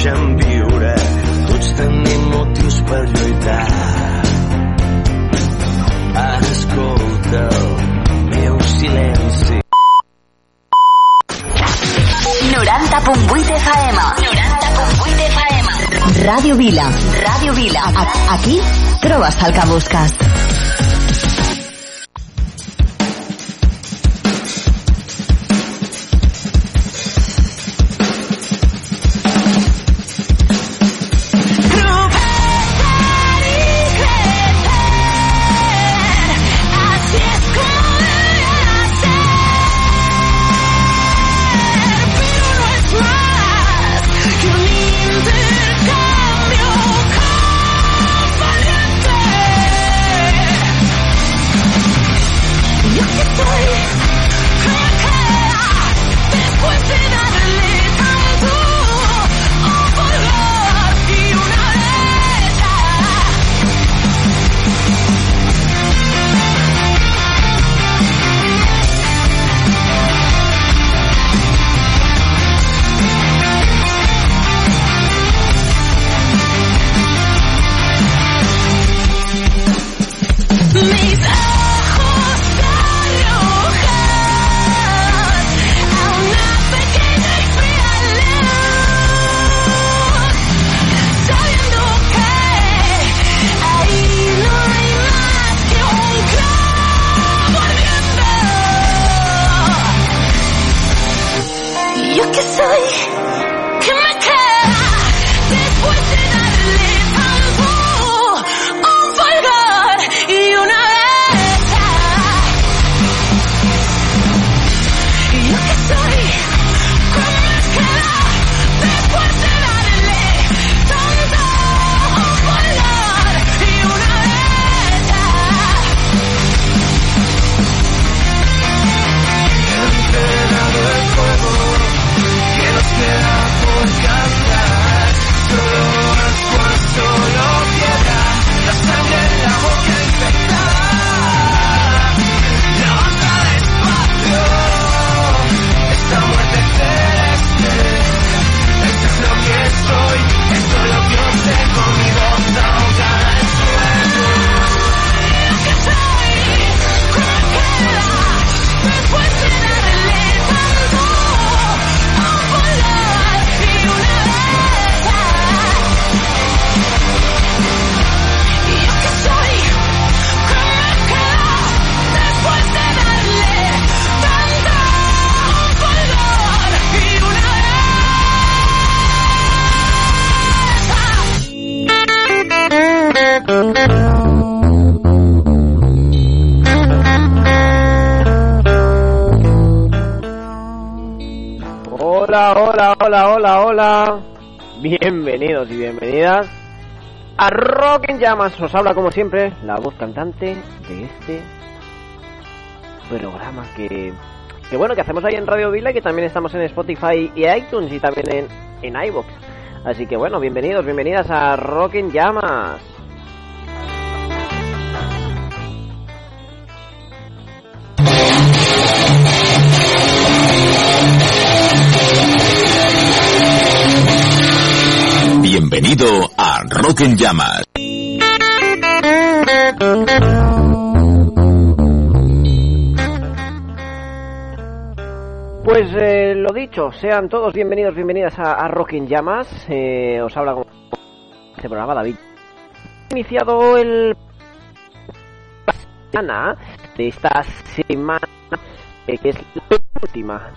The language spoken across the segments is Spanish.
deixen viure. Tots tenim motius per lluitar. Escolta el meu silenci. 90.8 FM. 90.8 FM. Ràdio Vila. Ràdio Vila. A Aquí trobes el que busques. Bienvenidos y bienvenidas a Rock en Llamas. Os habla como siempre la voz cantante de este programa que, que bueno, que hacemos ahí en Radio Vila y que también estamos en Spotify y iTunes y también en, en iVoox. Así que bueno, bienvenidos, bienvenidas a Rock en Llamas. Bienvenido a Rock en Llamas. Pues eh, lo dicho, sean todos bienvenidos, bienvenidas a, a Rock en Llamas. Eh, os habla con este programa David. Iniciado el semana de esta semana eh, que es la última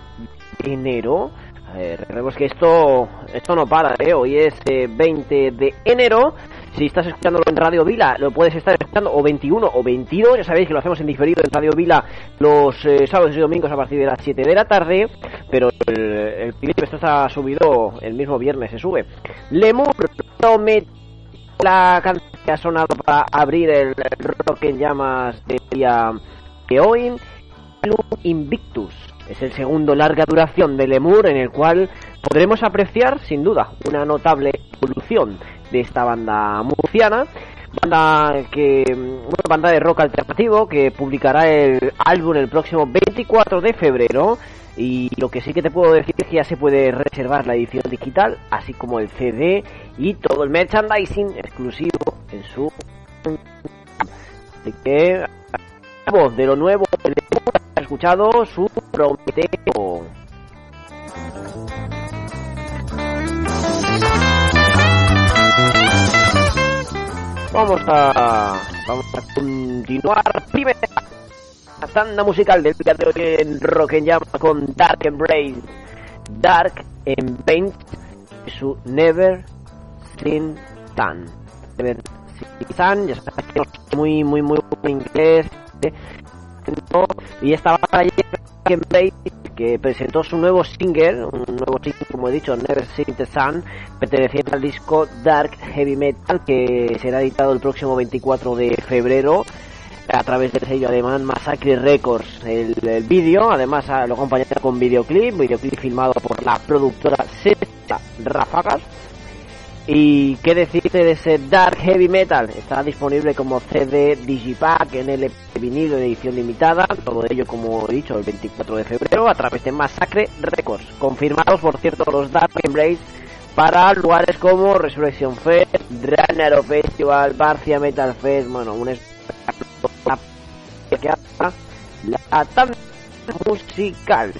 de enero eh, recordemos que esto esto no para, ¿eh? Hoy es 20 de enero. Si estás escuchándolo en Radio Vila, lo puedes estar escuchando o 21 o 22. Ya sabéis que lo hacemos en diferido en Radio Vila los sábados y domingos a partir de las 7 de la tarde. Pero el, el esto está subido el mismo viernes, se sube. Lemur promete la canción que ha sonado para abrir el rock en llamas de día de hoy. Invictus es el segundo larga duración de Lemur en el cual podremos apreciar sin duda una notable evolución de esta banda murciana banda que una banda de rock alternativo que publicará el álbum el próximo 24 de febrero. Y lo que sí que te puedo decir es que ya se puede reservar la edición digital así como el CD y todo el merchandising exclusivo en su así que de lo nuevo ha escuchado su Prometeo. vamos a vamos a continuar primera tanda musical del día de hoy en Rock and Jam con Dark Embrace Dark Embrace su Never Seen Tan Never Seen Tan ya sabes que no muy muy muy en inglés. Y estaba Embrace que presentó su nuevo single, un nuevo single, como he dicho, Never Seen the Sun, perteneciente al disco Dark Heavy Metal, que será editado el próximo 24 de febrero a través del sello alemán Massacre Records. El, el vídeo, además, lo acompañará con videoclip, videoclip filmado por la productora Sexta Ráfagas. Y qué decirte de ese Dark Heavy Metal, estará disponible como CD Digipack en el vinilo de edición limitada, todo ello como he dicho el 24 de febrero a través de Massacre Records, confirmados por cierto los Dark Embrace para lugares como Resurrection Fest, Runner Festival, Barcia Metal Fest, bueno, un espectáculo que la tanda musical.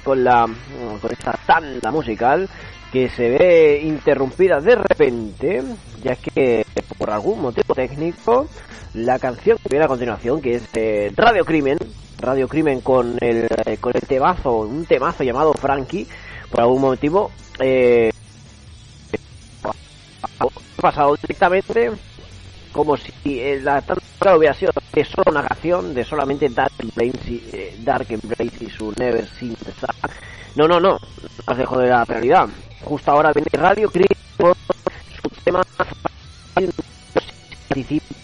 Con la con esta tanda musical que se ve interrumpida de repente, ya que por algún motivo técnico la canción que viene a continuación, que es eh, Radio Crimen, Radio Crimen con el eh, con el temazo, un temazo llamado Frankie, por algún motivo eh, ha pasado directamente como si eh, la tanda hubiera sido de solo una canción, de solamente Dark Embrace, eh, Dark Embrace y su Never Seen the Sun. No, no, no, dejo de la realidad. Justo ahora viene Radio Crimen con su tema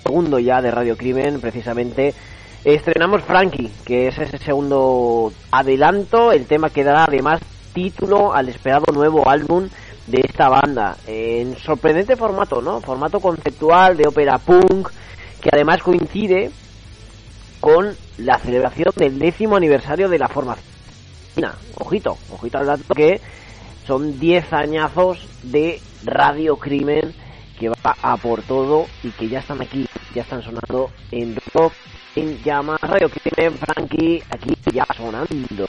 segundo ya de Radio Crimen, precisamente estrenamos Frankie, que es ese segundo adelanto, el tema que dará además título al esperado nuevo álbum de esta banda, en sorprendente formato, ¿no? Formato conceptual de ópera punk, que además coincide con la celebración del décimo aniversario de la formación. Ojito, ojito al dato que son 10 añazos de Radio Crimen que va a por todo y que ya están aquí, ya están sonando en rock, en llamas, Radio Crimen, Frankie, aquí ya sonando.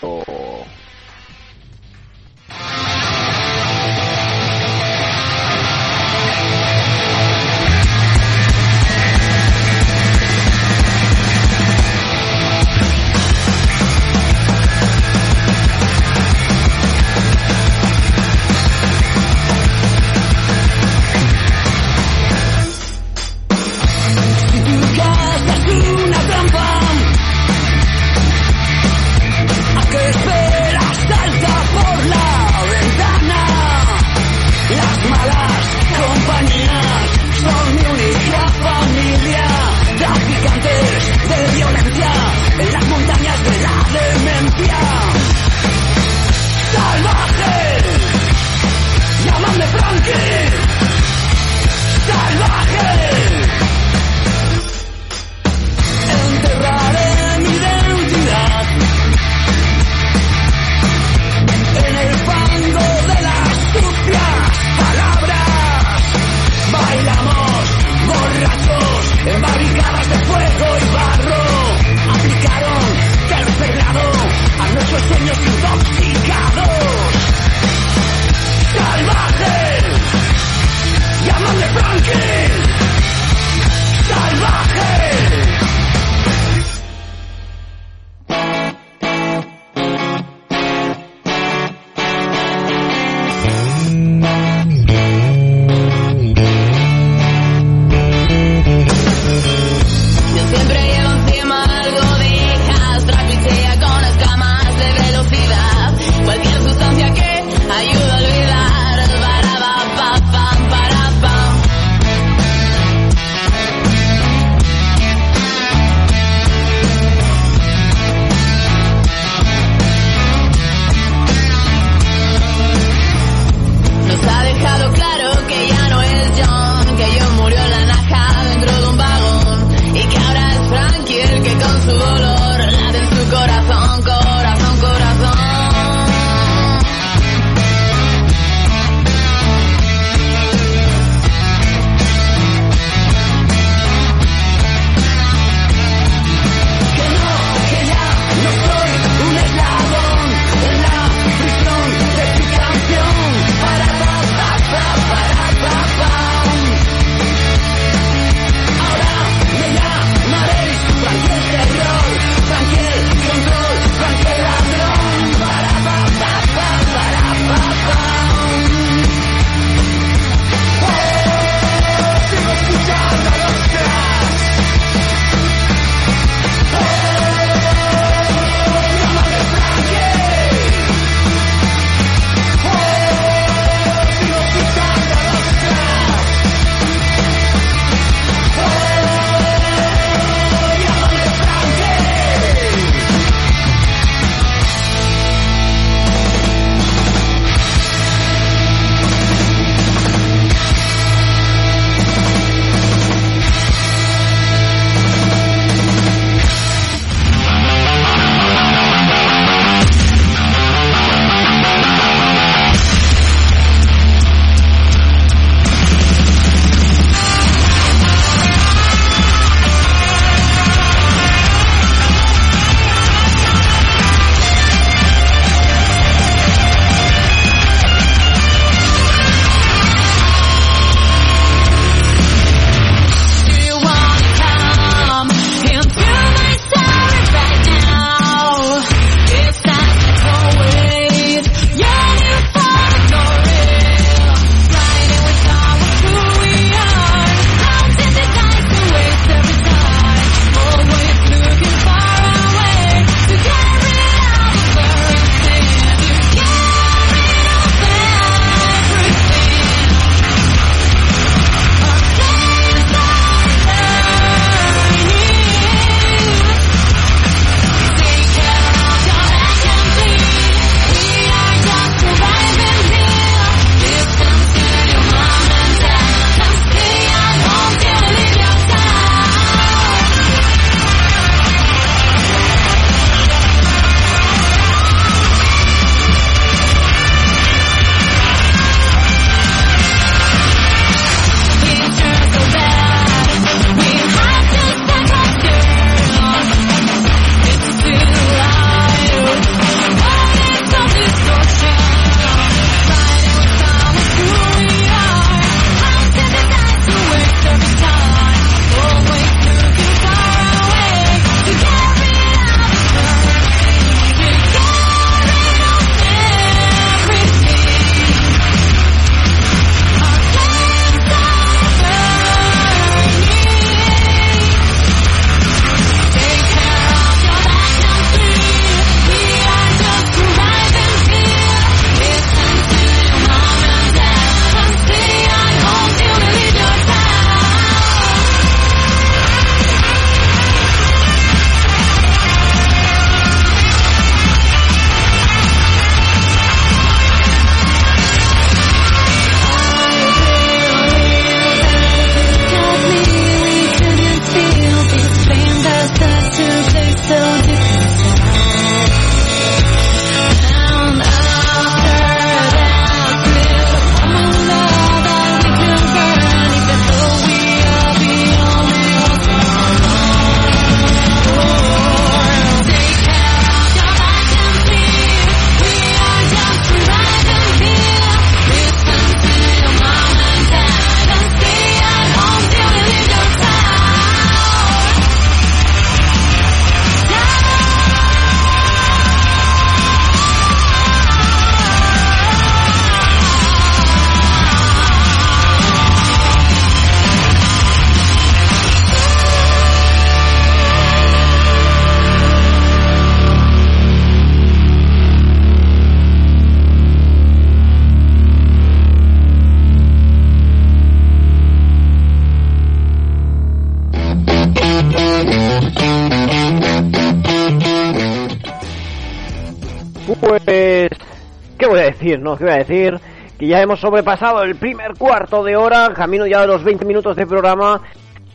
No, ¿qué voy a decir? Que ya hemos sobrepasado el primer cuarto de hora, camino ya de los 20 minutos de programa.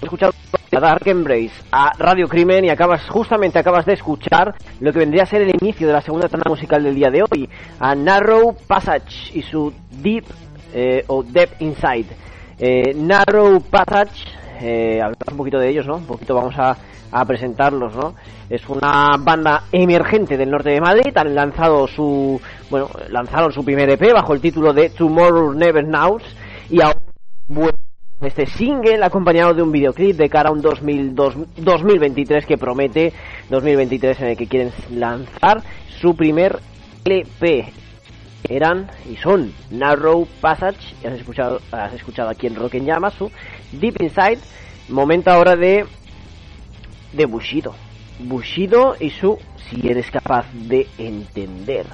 He escuchado a Dark Embrace, a Radio Crimen y acabas, justamente acabas de escuchar lo que vendría a ser el inicio de la segunda tanda musical del día de hoy, a Narrow Passage y su Deep eh, o Deep Inside. Eh, Narrow Passage, eh, hablamos un poquito de ellos, ¿no? Un poquito vamos a, presentarlos, ¿no? Es una banda emergente del norte de Madrid, han lanzado su, bueno, lanzaron su primer EP bajo el título de Tomorrow Never Knows y ahora bueno, este single acompañado de un videoclip de cara a un 2000, dos- 2023 que promete 2023 en el que quieren lanzar su primer LP eran y son. Narrow Passage has escuchado has escuchado aquí en Rock en Llamas su Deep Inside momento ahora de de Bushido. Bushido y su Si eres capaz de entender.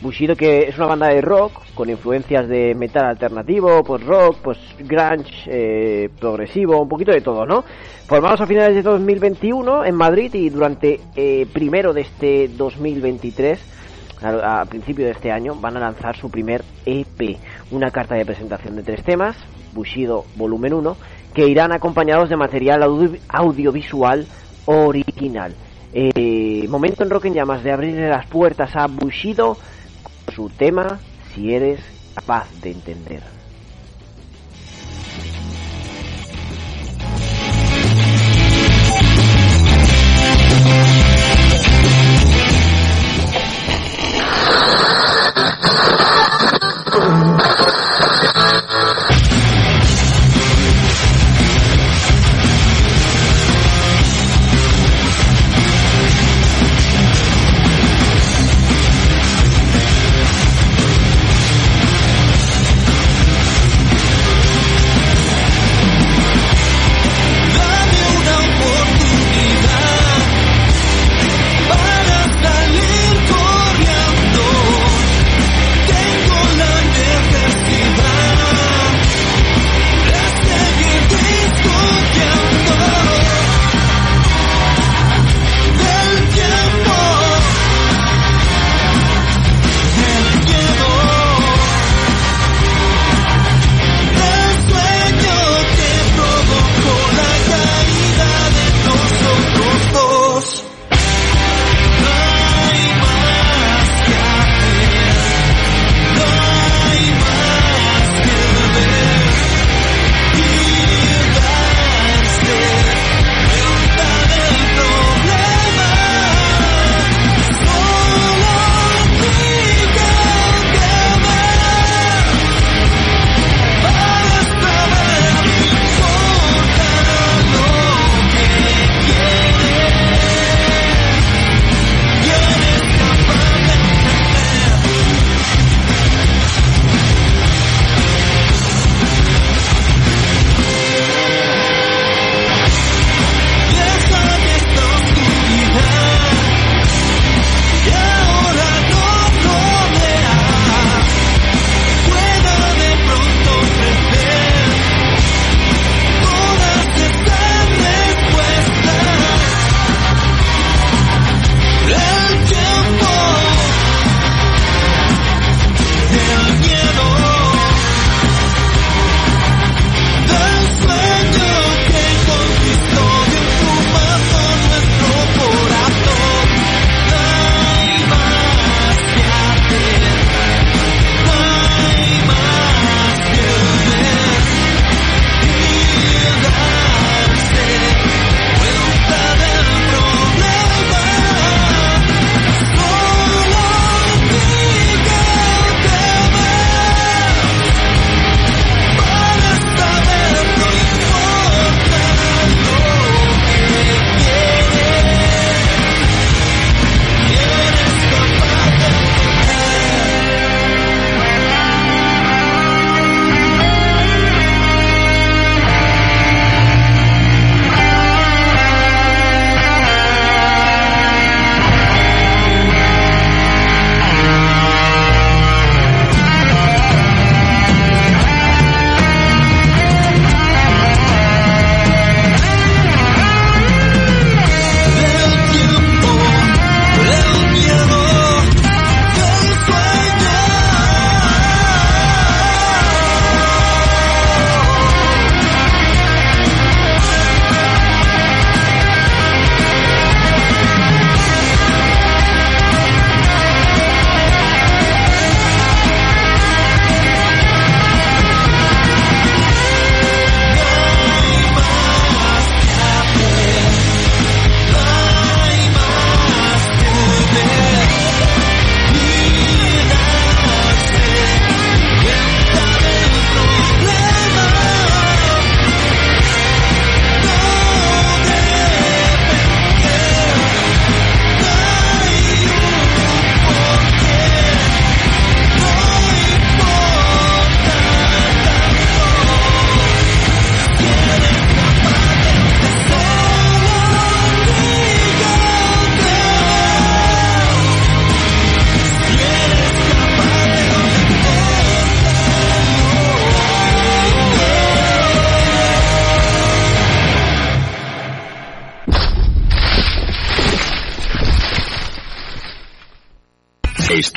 Bushido que es una banda de rock con influencias de metal alternativo, pues rock, pues grunge, eh, progresivo, un poquito de todo, ¿no? Formados a finales de 2021 en Madrid y durante eh, primero de este 2023 a, principio de este año van a lanzar su primer EP, una carta de presentación de tres temas, Bushido Volumen 1, que irán acompañados de material audio- audiovisual original. Eh, momento en Rock en Llamas de abrirle las puertas a Bushido con su tema Si eres capaz de entender.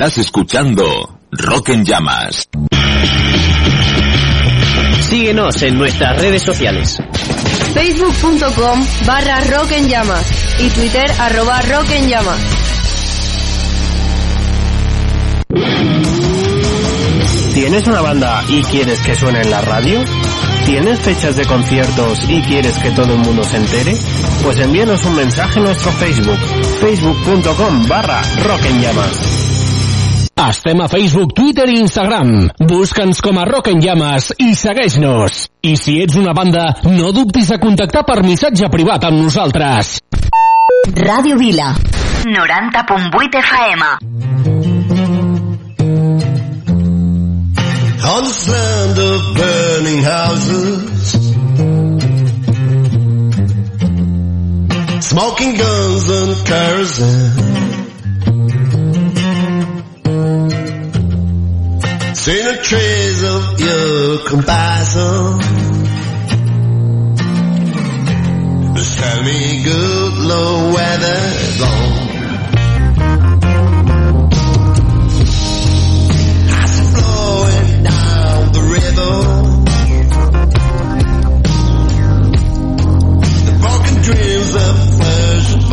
Estás escuchando Rock en Llamas. Síguenos en nuestras redes sociales. Facebook.com barra Rock en Llamas y Twitter arroba Rock en Llamas. ¿Tienes una banda y quieres que suene en la radio? ¿Tienes fechas de conciertos y quieres que todo el mundo se entere? Pues envíanos un mensaje en nuestro Facebook, facebook.com barra Rock en Llamas. Estem a Facebook, Twitter i Instagram. Busca'ns com a Rock en Llames i segueix-nos. I si ets una banda, no dubtis a contactar per missatge privat amb nosaltres. Ràdio Vila. 90.8 FM. On this land of burning houses Smoking guns and kerosene Seen a trace of your compassion. Just tell me good Lord where they're gone flowing down the river. The broken dreams of flesh and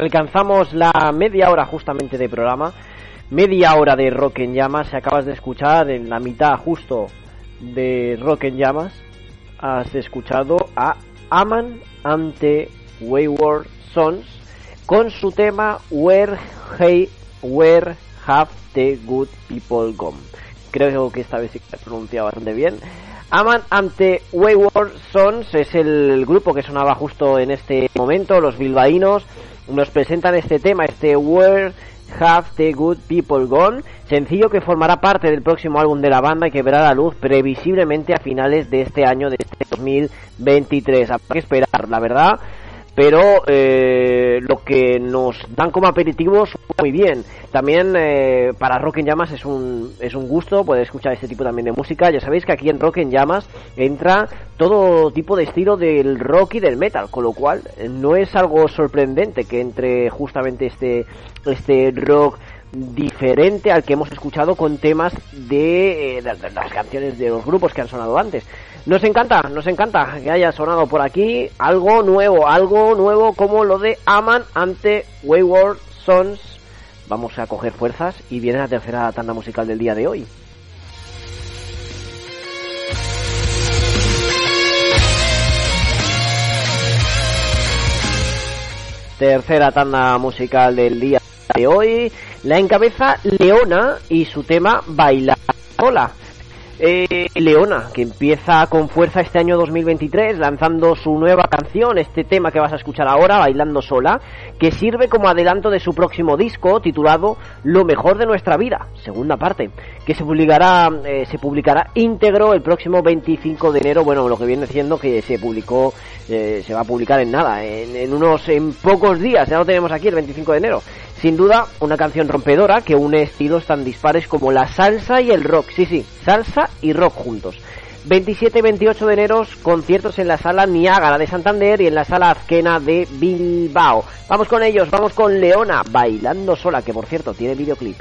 Alcanzamos la media hora justamente de programa. Media hora de Rock en Llamas. Se acabas de escuchar en la mitad justo de Rock en Llamas. Has escuchado a Aman ante Wayward Sons con su tema Where, hey, where Have the Good People Gone. Creo que esta vez sí que he pronunciado bastante bien. Aman ante Wayward Sons es el grupo que sonaba justo en este momento. Los bilbaínos nos presentan este tema, este Where Have the Good People Gone, sencillo que formará parte del próximo álbum de la banda y que verá la luz previsiblemente a finales de este año, de este 2023. Habrá que esperar, la verdad pero eh, lo que nos dan como aperitivos muy bien. También eh, para Rock en Llamas es un, es un gusto poder escuchar este tipo también de música. Ya sabéis que aquí en Rock en Llamas entra todo tipo de estilo del rock y del metal, con lo cual eh, no es algo sorprendente que entre justamente este, este rock diferente al que hemos escuchado con temas de, de, las canciones de los grupos que han sonado antes. Nos encanta, nos encanta que haya sonado por aquí algo nuevo, algo nuevo como lo de Aman ante Wayward Sons. Vamos a coger fuerzas y viene la tercera tanda musical del día de hoy. Tercera tanda musical del día de hoy la encabeza Leona y su tema Bailar sola. Eh, Leona, que empieza con fuerza este año 2023 lanzando su nueva canción, este tema que vas a escuchar ahora, Bailando Sola, que sirve como adelanto de su próximo disco titulado Lo mejor de nuestra vida, segunda parte, que se publicará, eh, se publicará íntegro el próximo 25 de enero, bueno, lo que viene siendo que se publicó, eh, se va a publicar en nada, en, en unos, en pocos días, ya lo tenemos aquí el 25 de enero. Sin duda, una canción rompedora que une estilos tan dispares como la salsa y el rock. Sí, sí, salsa y rock juntos. 27 y 28 de enero, conciertos en la sala Niágara de Santander y en la sala Azquena de Bilbao. Vamos con ellos, vamos con Leona, bailando sola, que por cierto tiene videoclip.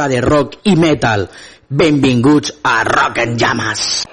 hora de rock i metal. Benvinguts a Rock en Llamas.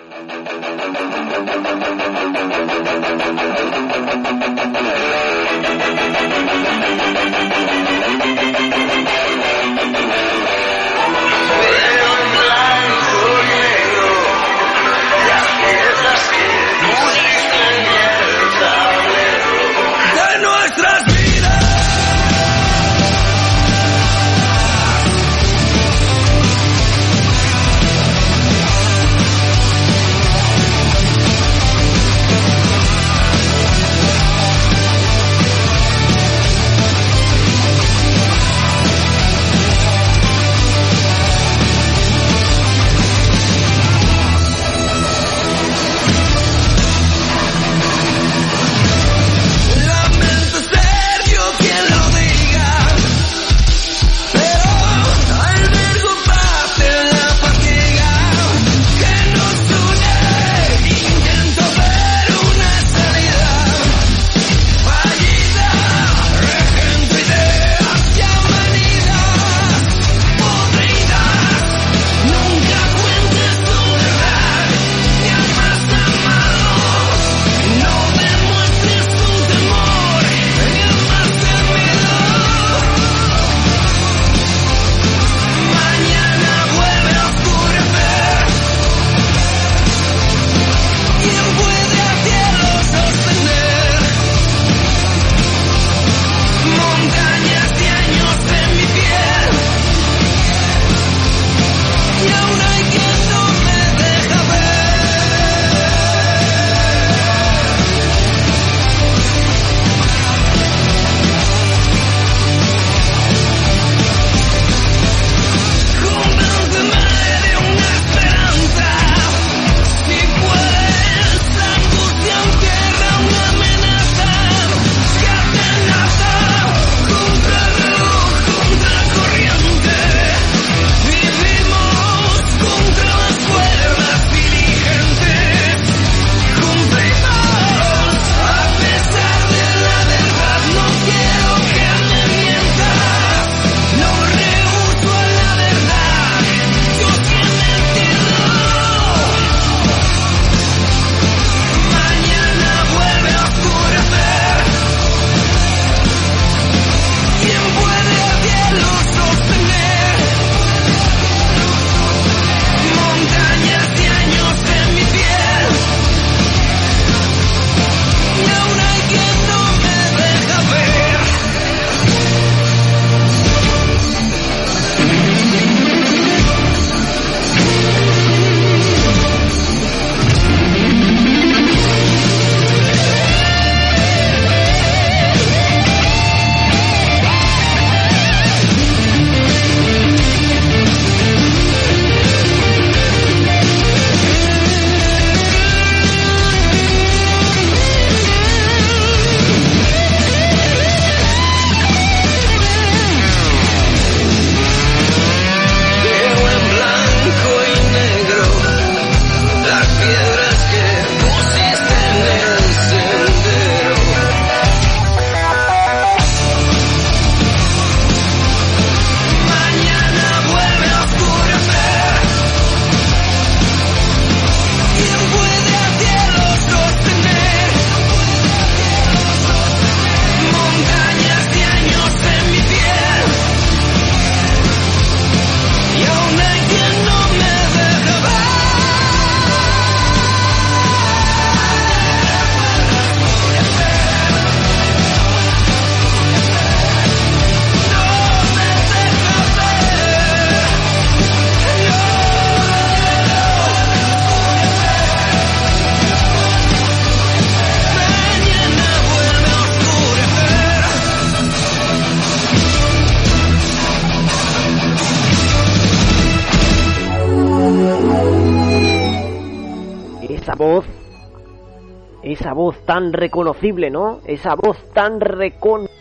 tan reconocible, ¿no? Esa voz tan reconocible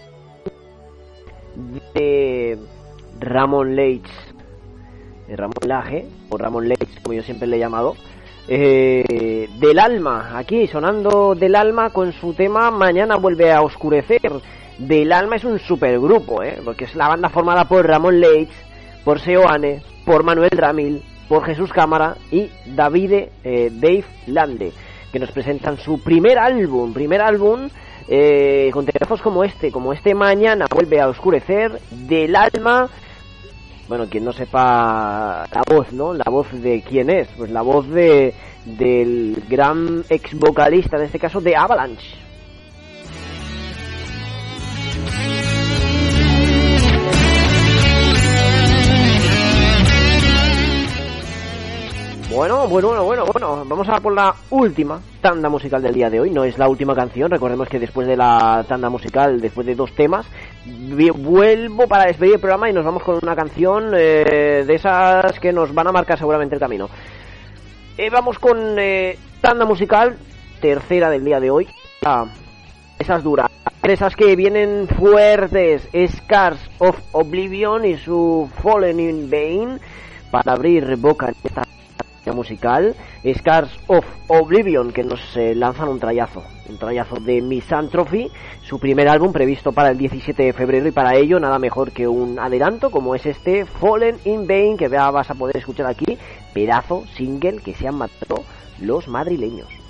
de Ramón Leitch. Eh, Ramón Laje, o Ramón Leitch, como yo siempre le he llamado. Eh, del alma, aquí sonando del alma con su tema Mañana vuelve a oscurecer. Del alma es un supergrupo, ¿eh? porque es la banda formada por Ramón Leitch, por Seoane, por Manuel Ramil, por Jesús Cámara y David eh, Dave Lande que nos presentan su primer álbum, primer álbum eh, con teléfonos como este, como este mañana vuelve a oscurecer del alma. Bueno, quien no sepa la voz, ¿no? La voz de quién es, pues la voz de del gran ex vocalista, en este caso de Avalanche. Bueno, bueno, bueno, bueno, bueno, vamos a por la última tanda musical del día de hoy. No es la última canción, recordemos que después de la tanda musical, después de dos temas, vuelvo para despedir el programa y nos vamos con una canción eh, de esas que nos van a marcar seguramente el camino. Eh, vamos con eh, tanda musical, tercera del día de hoy. Ah, esas duras, esas que vienen fuertes, Scars of Oblivion y su Fallen in Vain, para abrir boca en esta musical, Scars of Oblivion, que nos eh, lanzan un trayazo, un trayazo de Misanthropy, su primer álbum previsto para el 17 de febrero y para ello nada mejor que un adelanto como es este Fallen in Vain, que vas a poder escuchar aquí, pedazo single que se han matado los madrileños.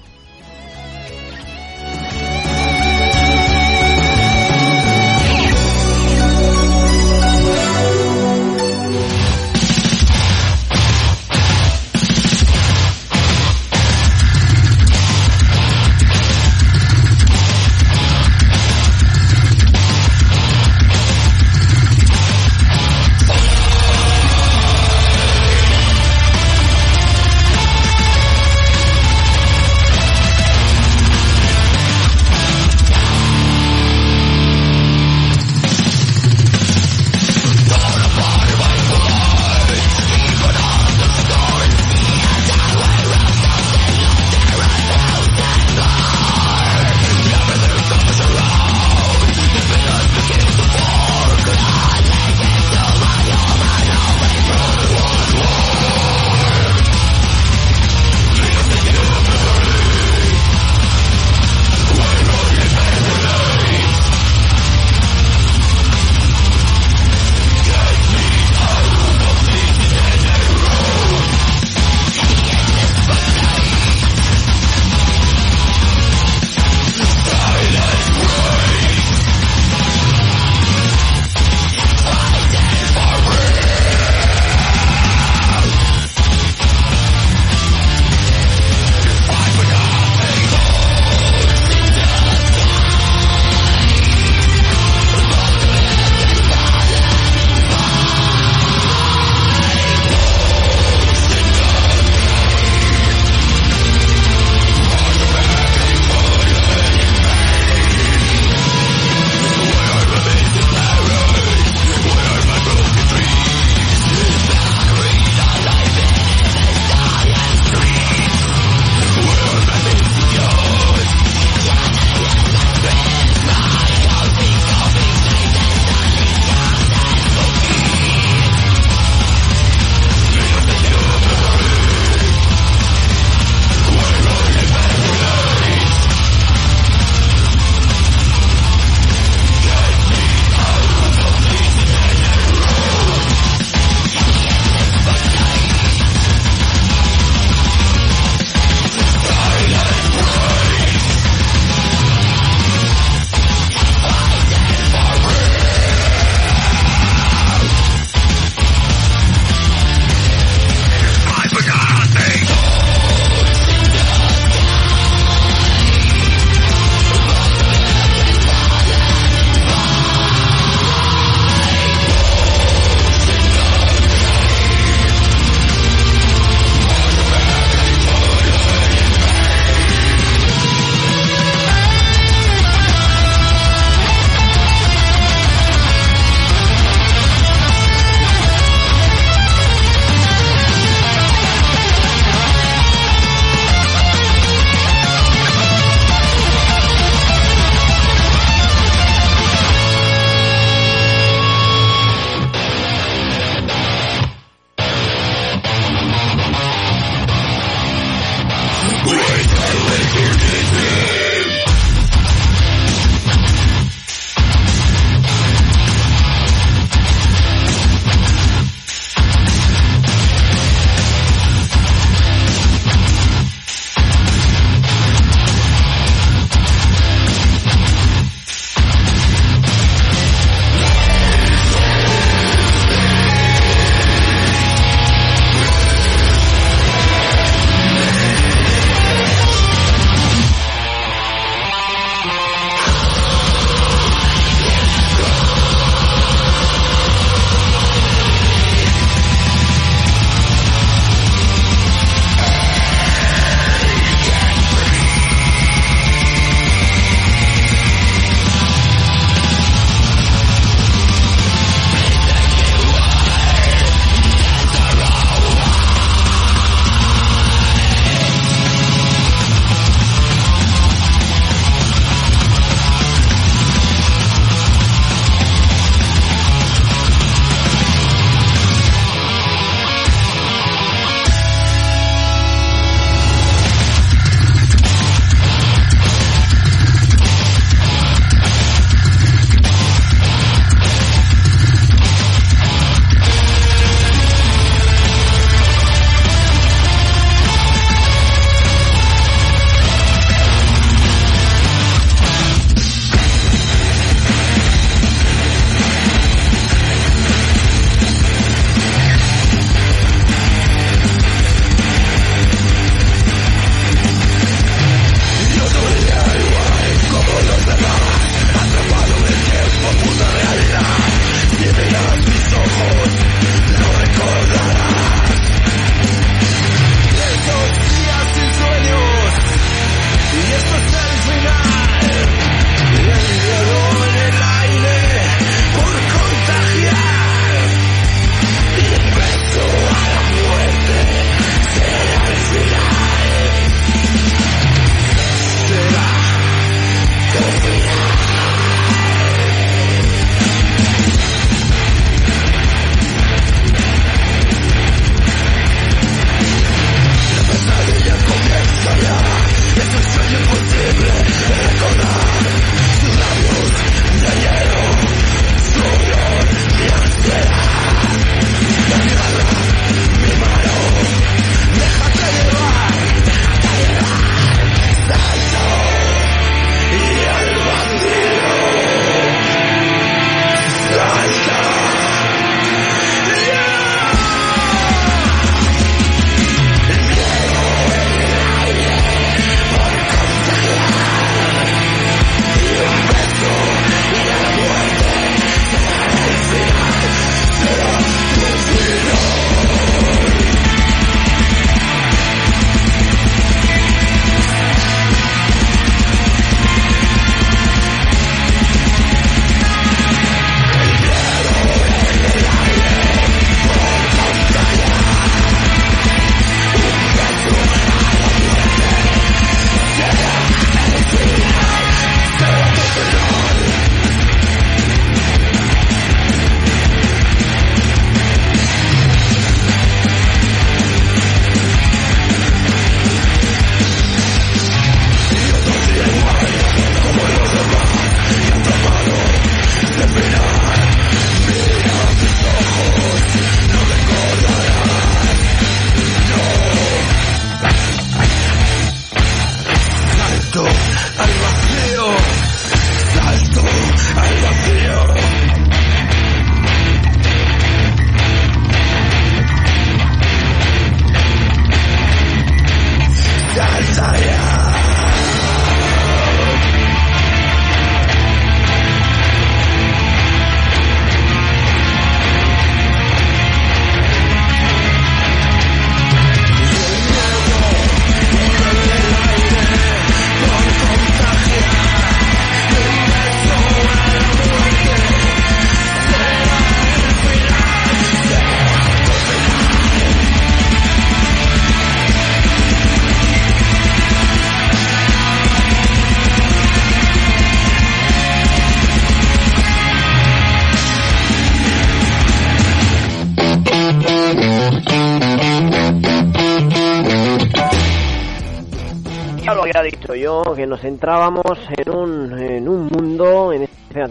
Yo que nos entrábamos en un, en un mundo, en este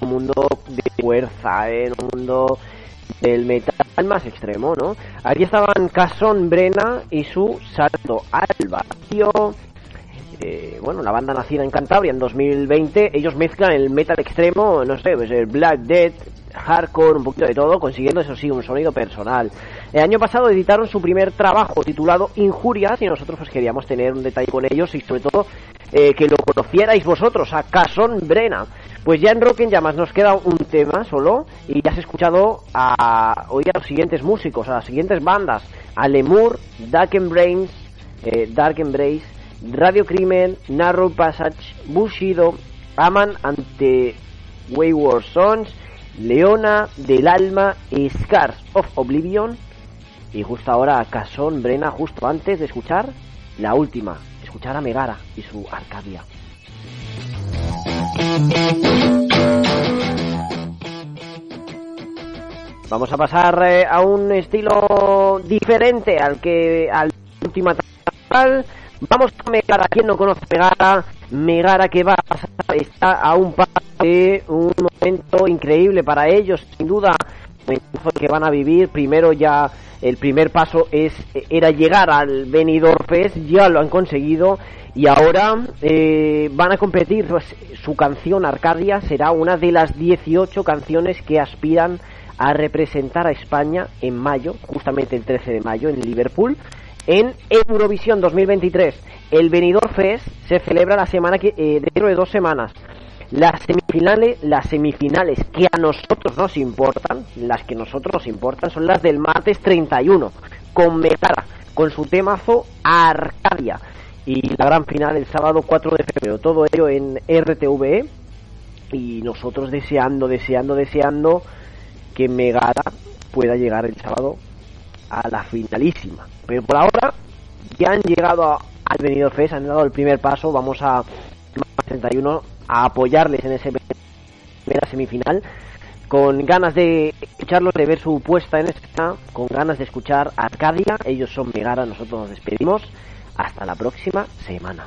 un mundo de fuerza, en un mundo del metal más extremo, ¿no? Aquí estaban Cason Brena y su salto al vacío. Eh, bueno, la banda nacida en Cantabria en 2020, ellos mezclan el metal extremo, no sé, pues el Black Death, hardcore, un poquito de todo, consiguiendo eso sí, un sonido personal. El año pasado editaron su primer trabajo titulado Injurias y nosotros pues queríamos tener un detalle con ellos y sobre todo eh, que lo conocierais vosotros, a Cason Brena. Pues ya en Rock en Llamas nos queda un tema solo y ya has escuchado a, hoy a los siguientes músicos, a las siguientes bandas, a Lemur, Dark Embrace, eh, Dark Embrace, Radio Crimen, Narrow Passage, Bushido, Aman ante Wayward Sons, Leona del Alma Scars of Oblivion. Y justo ahora Casón Brena, justo antes de escuchar la última, escuchar a Megara y su Arcadia. Vamos a pasar eh, a un estilo diferente al que al última tal. Vamos a Megara, quien no conoce Megara, Megara que va a pasar, está a un paso de un momento increíble para ellos, sin duda, que van a vivir. Primero ya el primer paso es era llegar al Benidorm Fest, ya lo han conseguido y ahora eh, van a competir. Pues, su canción Arcadia será una de las 18 canciones que aspiran a representar a España en mayo, justamente el 13 de mayo en Liverpool, en Eurovisión 2023. El Benidorm Fest se celebra la semana que eh, dentro de dos semanas. Las semifinales, las semifinales que a nosotros nos importan, las que a nosotros nos importan, son las del martes 31, con Metara, con su temazo Arcadia. Y la gran final el sábado 4 de febrero. Todo ello en RTVE. Y nosotros deseando, deseando, deseando que Megara pueda llegar el sábado a la finalísima. Pero por ahora ya han llegado al Benidorm Fest, han dado el primer paso. Vamos a 31 a apoyarles en ese primera semifinal con ganas de escucharlos, de ver su puesta en escena, con ganas de escuchar Arcadia. Ellos son Megara, nosotros nos despedimos. Hasta la próxima semana.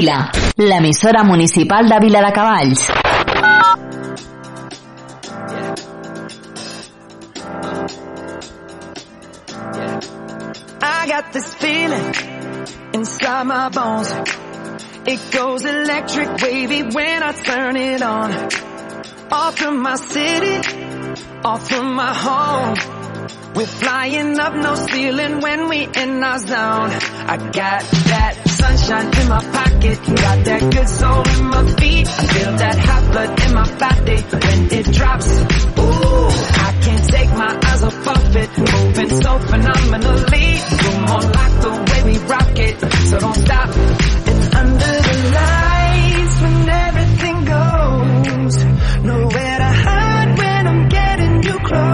Vila, l'emissora municipal de Vila de Cavalls. I got this feeling inside my bones. It goes electric wavy when I turn it on. Off from my city, off from my home. We're flying up no ceiling when we in our zone. I got that sunshine in my pocket, got that good soul in my feet. Feel that hot blood in my body when it drops. Ooh, I can't take my eyes off of it, moving so phenomenally. You're more like the way we rock it, so don't stop. And under the lights when everything goes, nowhere to hide when I'm getting you close.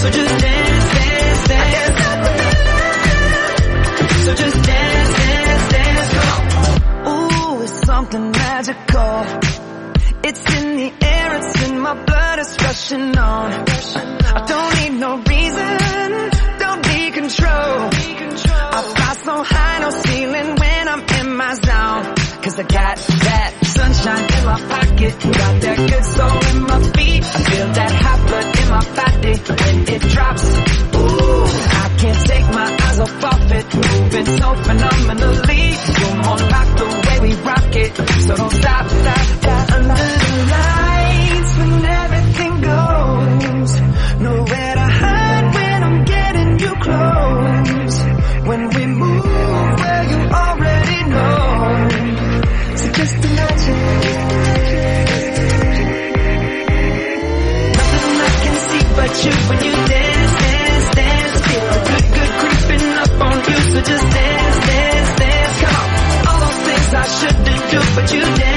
So just dance, dance, dance. So just dance, dance, dance. Ooh, it's something magical. It's in the air, it's in my blood, it's rushing on. I don't need no reason, don't be control. I fly so high, no ceiling when I'm in my zone. Cause I got that sunshine in my pocket, got that good soul in my feet. I feel that hot blood in my body when it drops. Ooh, I can't take my eyes off of it. Moving so phenomenally. Come on, rock the way we rock it. So don't stop, stop. i shouldn't do, but you did.